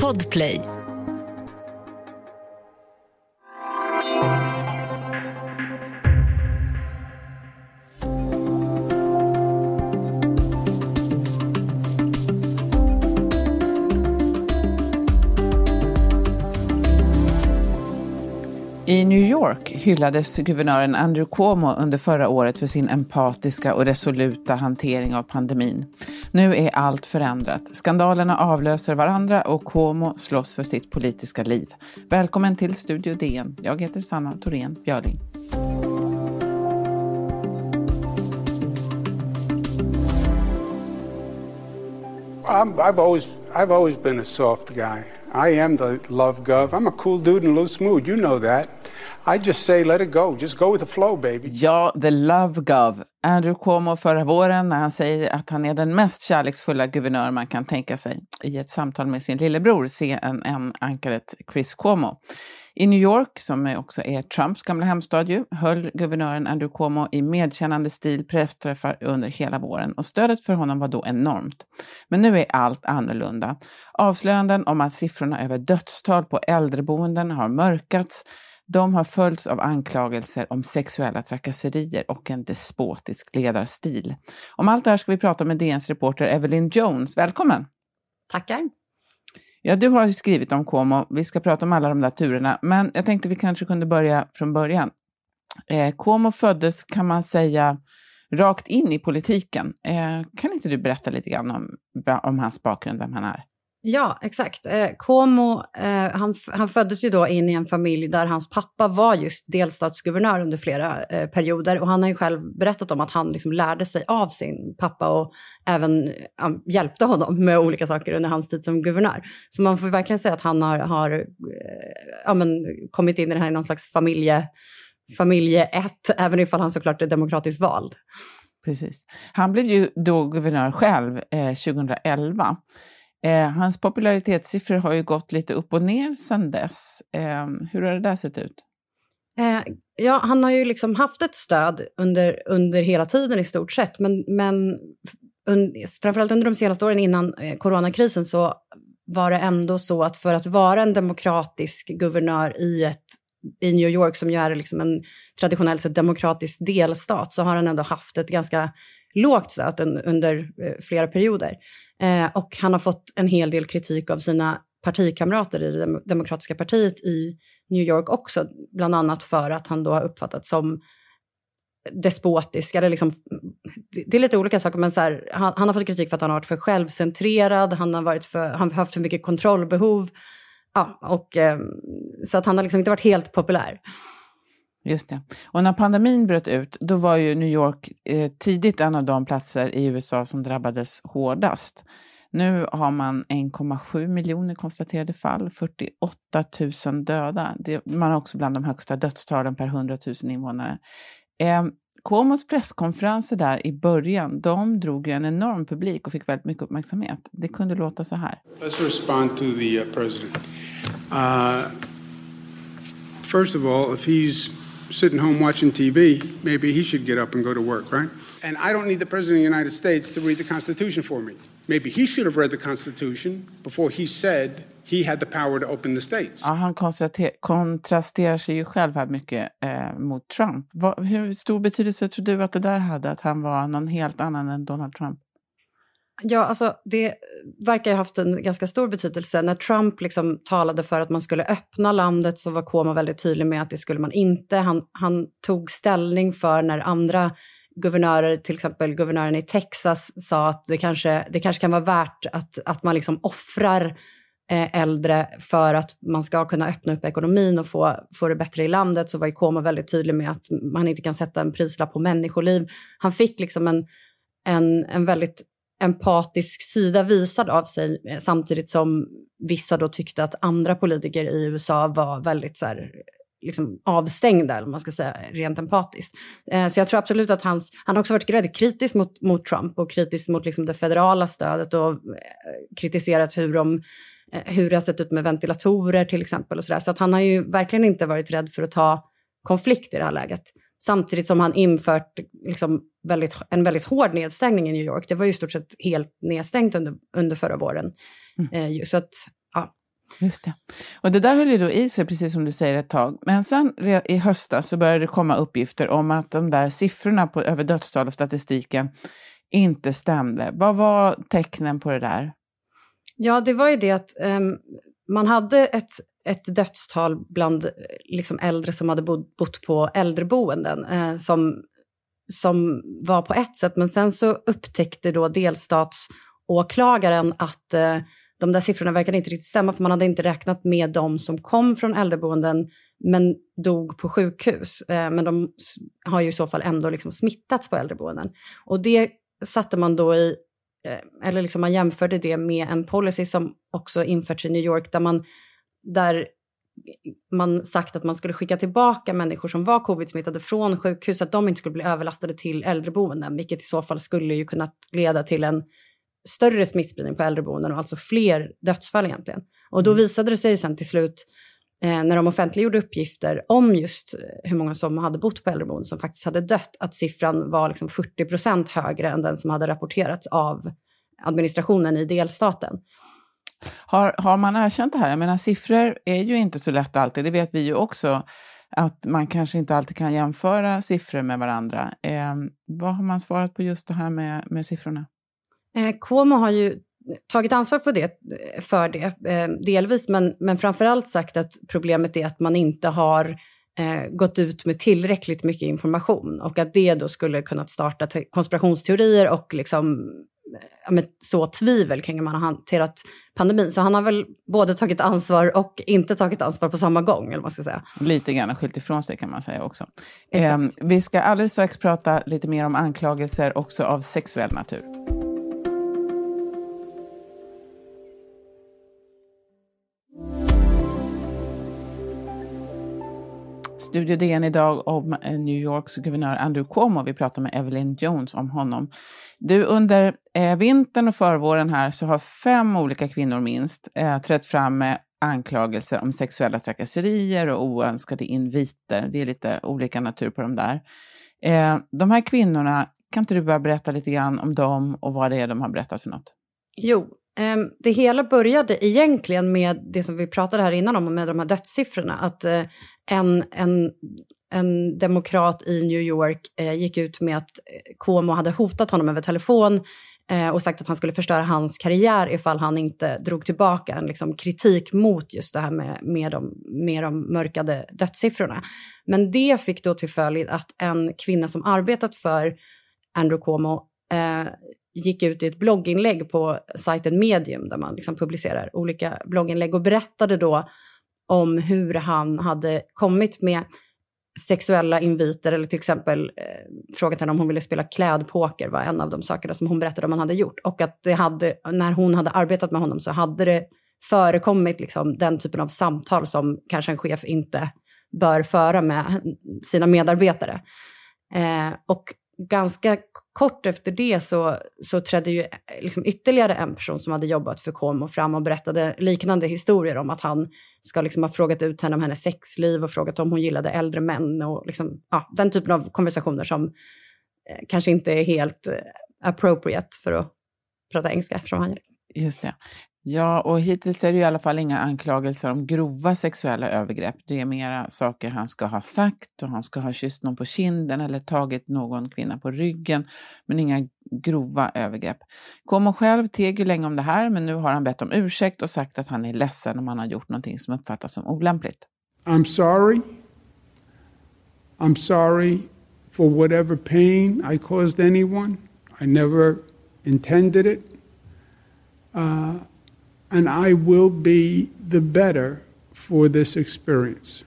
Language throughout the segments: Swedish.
Podplay I New York hyllades guvernören Andrew Cuomo under förra året för sin empatiska och resoluta hantering av pandemin. Nu är allt förändrat. Skandalerna avlöser varandra och Cuomo slåss för sitt politiska liv. Välkommen till Studio DN. Jag heter Sanna Thorén Björling. I'm, I've always I've always been a soft guy. I am the love gov. I'm a cool dude in loose mood. You know that. I just say let it go. Just go with the flow baby. Ja, the love gov. Andrew Cuomo förra våren när han säger att han är den mest kärleksfulla guvernör man kan tänka sig i ett samtal med sin lillebror, CNN-ankaret Chris Cuomo. I New York, som också är Trumps gamla hemstad ju, höll guvernören Andrew Cuomo i medkännande stil pressträffar under hela våren och stödet för honom var då enormt. Men nu är allt annorlunda. Avslöjanden om att siffrorna över dödstal på äldreboenden har mörkats de har följts av anklagelser om sexuella trakasserier och en despotisk ledarstil. Om allt det här ska vi prata med DNs reporter Evelyn Jones. Välkommen! Tackar! Ja, du har ju skrivit om Como. Vi ska prata om alla de där turerna, men jag tänkte vi kanske kunde börja från början. Eh, Como föddes, kan man säga, rakt in i politiken. Eh, kan inte du berätta lite grann om, om hans bakgrund, vem han är? Ja, exakt. Eh, Como, eh, han, han föddes ju då in i en familj där hans pappa var just delstatsguvernör under flera eh, perioder. Och han har ju själv berättat om att han liksom lärde sig av sin pappa och även eh, hjälpte honom med olika saker under hans tid som guvernör. Så man får verkligen säga att han har, har eh, ja, men, kommit in i det här i någon slags familje, familje ett, även ifall han såklart är demokratiskt vald. Precis. Han blev ju då guvernör själv eh, 2011. Eh, hans popularitetssiffror har ju gått lite upp och ner sedan dess. Eh, hur har det där sett ut? Eh, ja, han har ju liksom haft ett stöd under, under hela tiden i stort sett, men, men un, framförallt under de senaste åren innan eh, coronakrisen så var det ändå så att för att vara en demokratisk guvernör i, ett, i New York, som ju är liksom en traditionellt sett demokratisk delstat, så har han ändå haft ett ganska lågt stöten under eh, flera perioder. Eh, och han har fått en hel del kritik av sina partikamrater i det demokratiska partiet i New York också, bland annat för att han då har uppfattats som despotisk, eller liksom, det är lite olika saker, men så här, han, han, har fått kritik för att han har varit för självcentrerad, han har, varit för, han har haft för mycket kontrollbehov, ja, och, eh, så att han har liksom inte varit helt populär. Just det. Och när pandemin bröt ut, då var ju New York eh, tidigt en av de platser i USA som drabbades hårdast. Nu har man 1,7 miljoner konstaterade fall, 48 000 döda. Det, man har också bland de högsta dödstalen per 100 000 invånare. Eh, Cuomos presskonferenser där i början, de drog ju en enorm publik och fick väldigt mycket uppmärksamhet. Det kunde låta så här. Let's respond to the uh, president. Uh, first of all, if he's sitting home watching TV, maybe he should get up and go to work, right? And I don't need the President of the United States to read the Constitution for me. Maybe he should have read the Constitution before he said he had the power to open the states. Ja, han kontrasterar sig ju själv här mycket eh, mot Trump. Va, hur stor betydelse tror du att det där hade, att han var någon helt annan än Donald Trump? Ja, alltså det verkar ha haft en ganska stor betydelse. När Trump liksom talade för att man skulle öppna landet så var Cuomo väldigt tydlig med att det skulle man inte. Han, han tog ställning för när andra guvernörer, till exempel guvernören i Texas, sa att det kanske, det kanske kan vara värt att, att man liksom offrar eh, äldre för att man ska kunna öppna upp ekonomin och få, få det bättre i landet, så var ju Cuomo väldigt tydlig med att man inte kan sätta en prislapp på människoliv. Han fick liksom en, en, en väldigt empatisk sida visad av sig eh, samtidigt som vissa då tyckte att andra politiker i USA var väldigt så här, liksom avstängda, eller man ska säga, rent empatiskt. Eh, så jag tror absolut att hans, han har också varit väldigt kritisk mot, mot Trump och kritisk mot liksom det federala stödet och eh, kritiserat hur, de, eh, hur det har sett ut med ventilatorer till exempel. och Så, där. så att han har ju verkligen inte varit rädd för att ta konflikt i det här läget. Samtidigt som han infört liksom väldigt, en väldigt hård nedstängning i New York. Det var ju i stort sett helt nedstängt under, under förra våren. Mm. Eh, så att, ja. Just det. Och det där höll ju då i sig, precis som du säger, ett tag. Men sen i höstas så började det komma uppgifter om att de där siffrorna på, över dödstal och statistiken inte stämde. Vad var tecknen på det där? Ja, det var ju det att um, man hade ett, ett dödstal bland eh, liksom, äldre som hade bott, bott på äldreboenden eh, som, som var på ett sätt, men sen så upptäckte då delstatsåklagaren att eh, de där siffrorna verkade inte riktigt stämma, för man hade inte räknat med de som kom från äldreboenden men dog på sjukhus. Eh, men de har ju i så fall ändå liksom smittats på äldreboenden. Och det satte man då i, eller liksom man jämförde det med en policy som också införts i New York där man, där man sagt att man skulle skicka tillbaka människor som var covid-smittade från sjukhus, så att de inte skulle bli överlastade till äldreboenden, vilket i så fall skulle ju kunna leda till en större smittspridning på äldreboenden och alltså fler dödsfall egentligen. Och då mm. visade det sig sen till slut eh, när de offentliggjorde uppgifter om just eh, hur många som hade bott på äldreboenden som faktiskt hade dött, att siffran var liksom 40 procent högre än den som hade rapporterats av administrationen i delstaten. Har, har man erkänt det här? Jag menar, siffror är ju inte så lätt alltid, det vet vi ju också, att man kanske inte alltid kan jämföra siffror med varandra. Eh, vad har man svarat på just det här med, med siffrorna? Eh, Cuomo har ju tagit ansvar för det, för det eh, delvis, men, men framförallt sagt att problemet är att man inte har eh, gått ut med tillräckligt mycket information och att det då skulle kunnat starta konspirationsteorier och liksom med så tvivel kring hur man har hanterat pandemin. Så han har väl både tagit ansvar och inte tagit ansvar på samma gång, eller vad man ska säga. Lite grann skyllt ifrån sig kan man säga också. Eh, vi ska alldeles strax prata lite mer om anklagelser också av sexuell natur. Studio DN idag om eh, New Yorks guvernör Andrew Cuomo. Vi pratar med Evelyn Jones om honom. Du, under eh, vintern och förvåren här så har fem olika kvinnor minst eh, trätt fram med anklagelser om sexuella trakasserier och oönskade inviter. Det är lite olika natur på de där. Eh, de här kvinnorna, kan inte du bara berätta lite grann om dem och vad det är de har berättat för något? Jo, Ehm, det hela började egentligen med det som vi pratade här innan om, med de här dödssiffrorna. Att eh, en, en, en demokrat i New York eh, gick ut med att eh, Cuomo hade hotat honom över telefon och sagt att han skulle förstöra hans karriär ifall han inte drog tillbaka en liksom, kritik mot just det här med, med, de, med de mörkade dödssiffrorna. Men det fick då till följd att en kvinna som arbetat för Andrew Cuomo eh, gick ut i ett blogginlägg på sajten Medium där man liksom publicerar olika blogginlägg och berättade då om hur han hade kommit med sexuella inviter eller till exempel eh, frågat henne om hon ville spela klädpoker var en av de sakerna som hon berättade om han hade gjort. Och att det hade, när hon hade arbetat med honom så hade det förekommit liksom den typen av samtal som kanske en chef inte bör föra med sina medarbetare. Eh, och ganska kort efter det så, så trädde ju liksom ytterligare en person som hade jobbat för Como fram och berättade liknande historier om att han ska liksom ha frågat ut henne om hennes sexliv och frågat om hon gillade äldre män och liksom, ja, den typen av konversationer som eh, kanske inte är helt eh, appropriate för att prata engelska eftersom han gör Just det. Ja, och hittills är det i alla fall inga anklagelser om grova sexuella övergrepp. Det är mera saker han ska ha sagt och han ska ha kysst någon på kinden eller tagit någon kvinna på ryggen, men inga grova övergrepp. Como själv teg ju länge om det här, men nu har han bett om ursäkt och sagt att han är ledsen om han har gjort någonting som uppfattas som olämpligt. I'm sorry. I'm sorry for whatever pain I caused anyone. I never intended it. Uh, and I will be the better for this experience.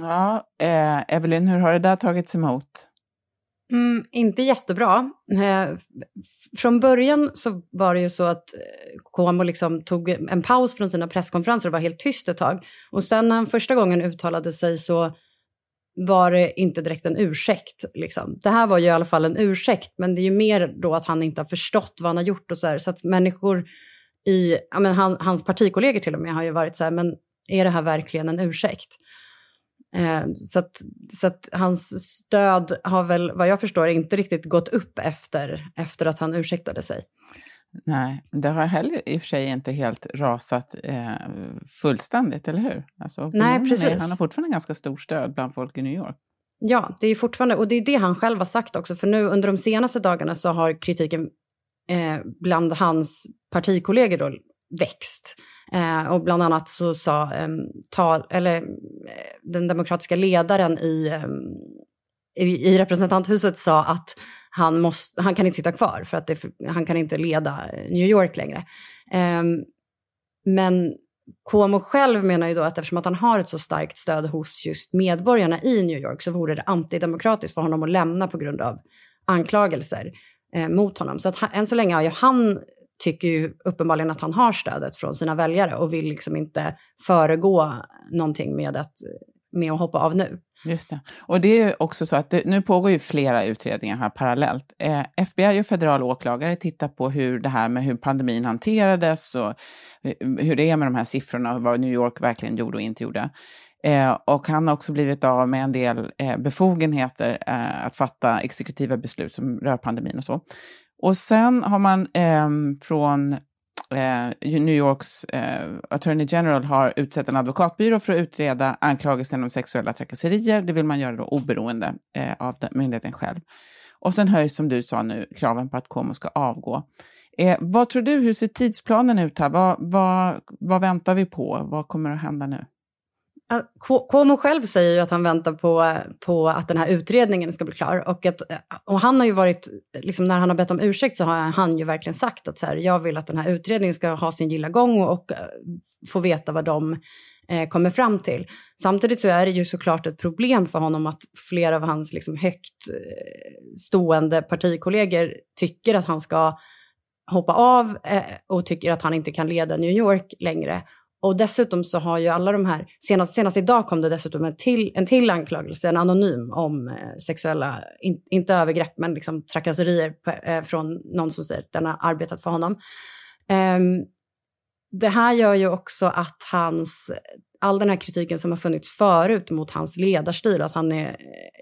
Ja, eh, Evelyn, hur har det där tagits emot? Mm, inte jättebra. Eh, från början så var det ju så att Cuomo eh, liksom tog en paus från sina presskonferenser och var helt tyst ett tag. Och sen när han första gången uttalade sig så var det inte direkt en ursäkt. Liksom. Det här var ju i alla fall en ursäkt, men det är ju mer då att han inte har förstått vad han har gjort och så här. Så att människor i, ja, men han, hans partikollegor till och med har ju varit så här, men är det här verkligen en ursäkt? Eh, så att, så att hans stöd har väl, vad jag förstår, inte riktigt gått upp efter, efter att han ursäktade sig. Nej, det har heller i och för sig inte helt rasat eh, fullständigt, eller hur? Alltså, Nej, precis. Är, han har fortfarande ganska stort stöd bland folk i New York. Ja, det är fortfarande, och det är det han själv har sagt också, för nu under de senaste dagarna så har kritiken eh, bland hans partikollegor då växt. Eh, och bland annat så sa eh, tal, eller, eh, den demokratiska ledaren i, ehm, i, i, representanthuset sa att han, måste, han kan inte sitta kvar för att det, han kan inte leda New York längre. Ehm, men Cuomo själv menar ju då att eftersom att han har ett så starkt stöd hos just medborgarna i New York så vore det antidemokratiskt för honom att lämna på grund av anklagelser eh, mot honom. Så att han, än så länge har ju han tycker ju uppenbarligen att han har stödet från sina väljare och vill liksom inte föregå någonting med att, med att hoppa av nu. Just det. Och det är ju också så att det, nu pågår ju flera utredningar här parallellt. Eh, FBI och federal åklagare tittar på hur det här med hur pandemin hanterades och eh, hur det är med de här siffrorna och vad New York verkligen gjorde och inte gjorde. Eh, och han har också blivit av med en del eh, befogenheter eh, att fatta exekutiva beslut som rör pandemin och så. Och sen har man eh, från eh, New Yorks eh, Attorney General har utsett en advokatbyrå för att utreda anklagelsen om sexuella trakasserier. Det vill man göra då oberoende av myndigheten själv. Och sen höjs, som du sa nu, kraven på att Como ska avgå. Eh, vad tror du, hur ser tidsplanen ut här? Vad, vad, vad väntar vi på? Vad kommer att hända nu? Cuomo själv säger ju att han väntar på, på att den här utredningen ska bli klar. Och, att, och han har ju varit, liksom när han har bett om ursäkt så har han ju verkligen sagt att så här, jag vill att den här utredningen ska ha sin gilla gång och, och eh, få veta vad de eh, kommer fram till. Samtidigt så är det ju såklart ett problem för honom att flera av hans liksom, högt eh, stående partikollegor tycker att han ska hoppa av eh, och tycker att han inte kan leda New York längre. Och dessutom så har ju alla de här, senast, senast idag kom det dessutom en till, en till anklagelse, en anonym, om eh, sexuella, in, inte övergrepp, men liksom trakasserier på, eh, från någon som säger att den har arbetat för honom. Um, det här gör ju också att hans, all den här kritiken som har funnits förut mot hans ledarstil och att han är,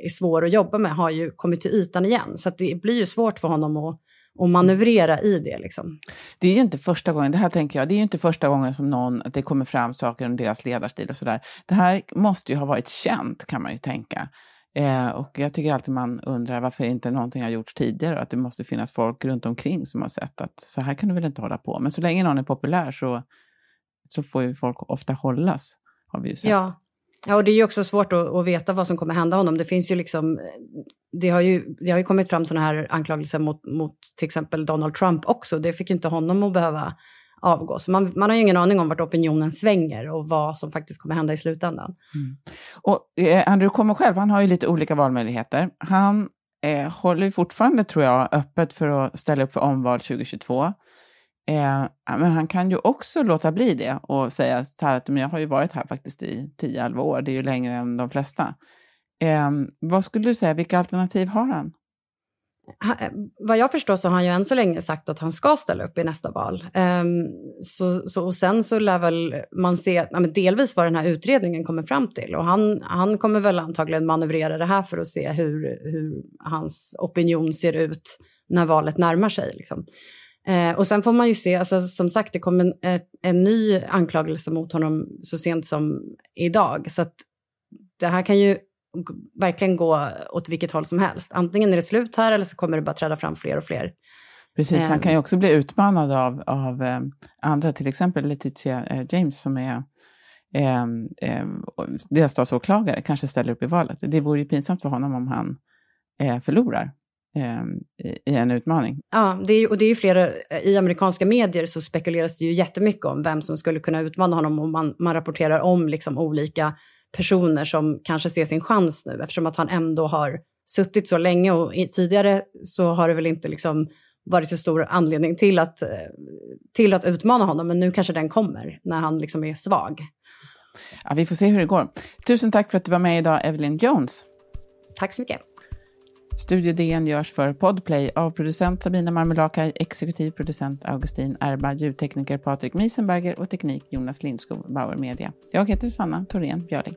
är svår att jobba med har ju kommit till ytan igen. Så det blir ju svårt för honom att och manövrera i det. Liksom. Det är ju inte första gången, det här tänker jag, det är ju inte första gången som någon, att det kommer fram saker om deras ledarstil och sådär. Det här måste ju ha varit känt kan man ju tänka. Eh, och jag tycker alltid man undrar varför inte någonting har gjorts tidigare att det måste finnas folk runt omkring som har sett att så här kan du väl inte hålla på. Men så länge någon är populär så, så får ju folk ofta hållas, har vi ju sett. Ja, Ja, och det är ju också svårt att, att, veta vad som kommer hända honom. Det finns ju liksom, det har ju, det har ju kommit fram sådana här anklagelser mot, mot till exempel Donald Trump också. Det fick ju inte honom att behöva avgå. Så man, man har ju ingen aning om vart opinionen svänger och vad som faktiskt kommer hända i slutändan. Mm. Och eh, Andrew kommer själv, han har ju lite olika valmöjligheter. Han eh, håller ju fortfarande, tror jag, öppet för att ställa upp för omval 2022. Eh, men han kan ju också låta bli det och säga så här att men jag har ju varit här faktiskt i 10-11 år, det är ju längre än de flesta. Eh, vad skulle du säga, vilka alternativ har han? Ha, eh, vad jag förstår så har han ju än så länge sagt att han ska ställa upp i nästa val. Um, så, så, och sen så lär väl man se ja, delvis vad den här utredningen kommer fram till. Och han, han kommer väl antagligen manövrera det här för att se hur, hur hans opinion ser ut när valet närmar sig. Liksom. Eh, och sen får man ju se, alltså, som sagt det kom en, ett, en ny anklagelse mot honom så sent som idag. Så att det här kan ju verkligen gå åt vilket håll som helst. Antingen är det slut här eller så kommer det bara träda fram fler och fler. Precis, han kan ju också bli utmanad av, av eh, andra, till exempel Letitia eh, James som är eh, eh, delstatsåklagare, kanske ställer upp i valet. Det vore ju pinsamt för honom om han eh, förlorar eh, i en utmaning. Ja, det är, och det är ju flera, i amerikanska medier så spekuleras det ju jättemycket om vem som skulle kunna utmana honom och man, man rapporterar om liksom olika personer som kanske ser sin chans nu eftersom att han ändå har suttit så länge och tidigare så har det väl inte liksom varit så stor anledning till att, till att utmana honom men nu kanske den kommer när han liksom är svag. Ja, vi får se hur det går. Tusen tack för att du var med idag, Evelyn Jones. Tack så mycket. Studio DN görs för Podplay av producent Sabina Marmelakai, exekutiv producent Augustin Erba, ljudtekniker Patrik Miesenberger och teknik Jonas Lindskog, Bauer Media. Jag heter Sanna Thorén Björling.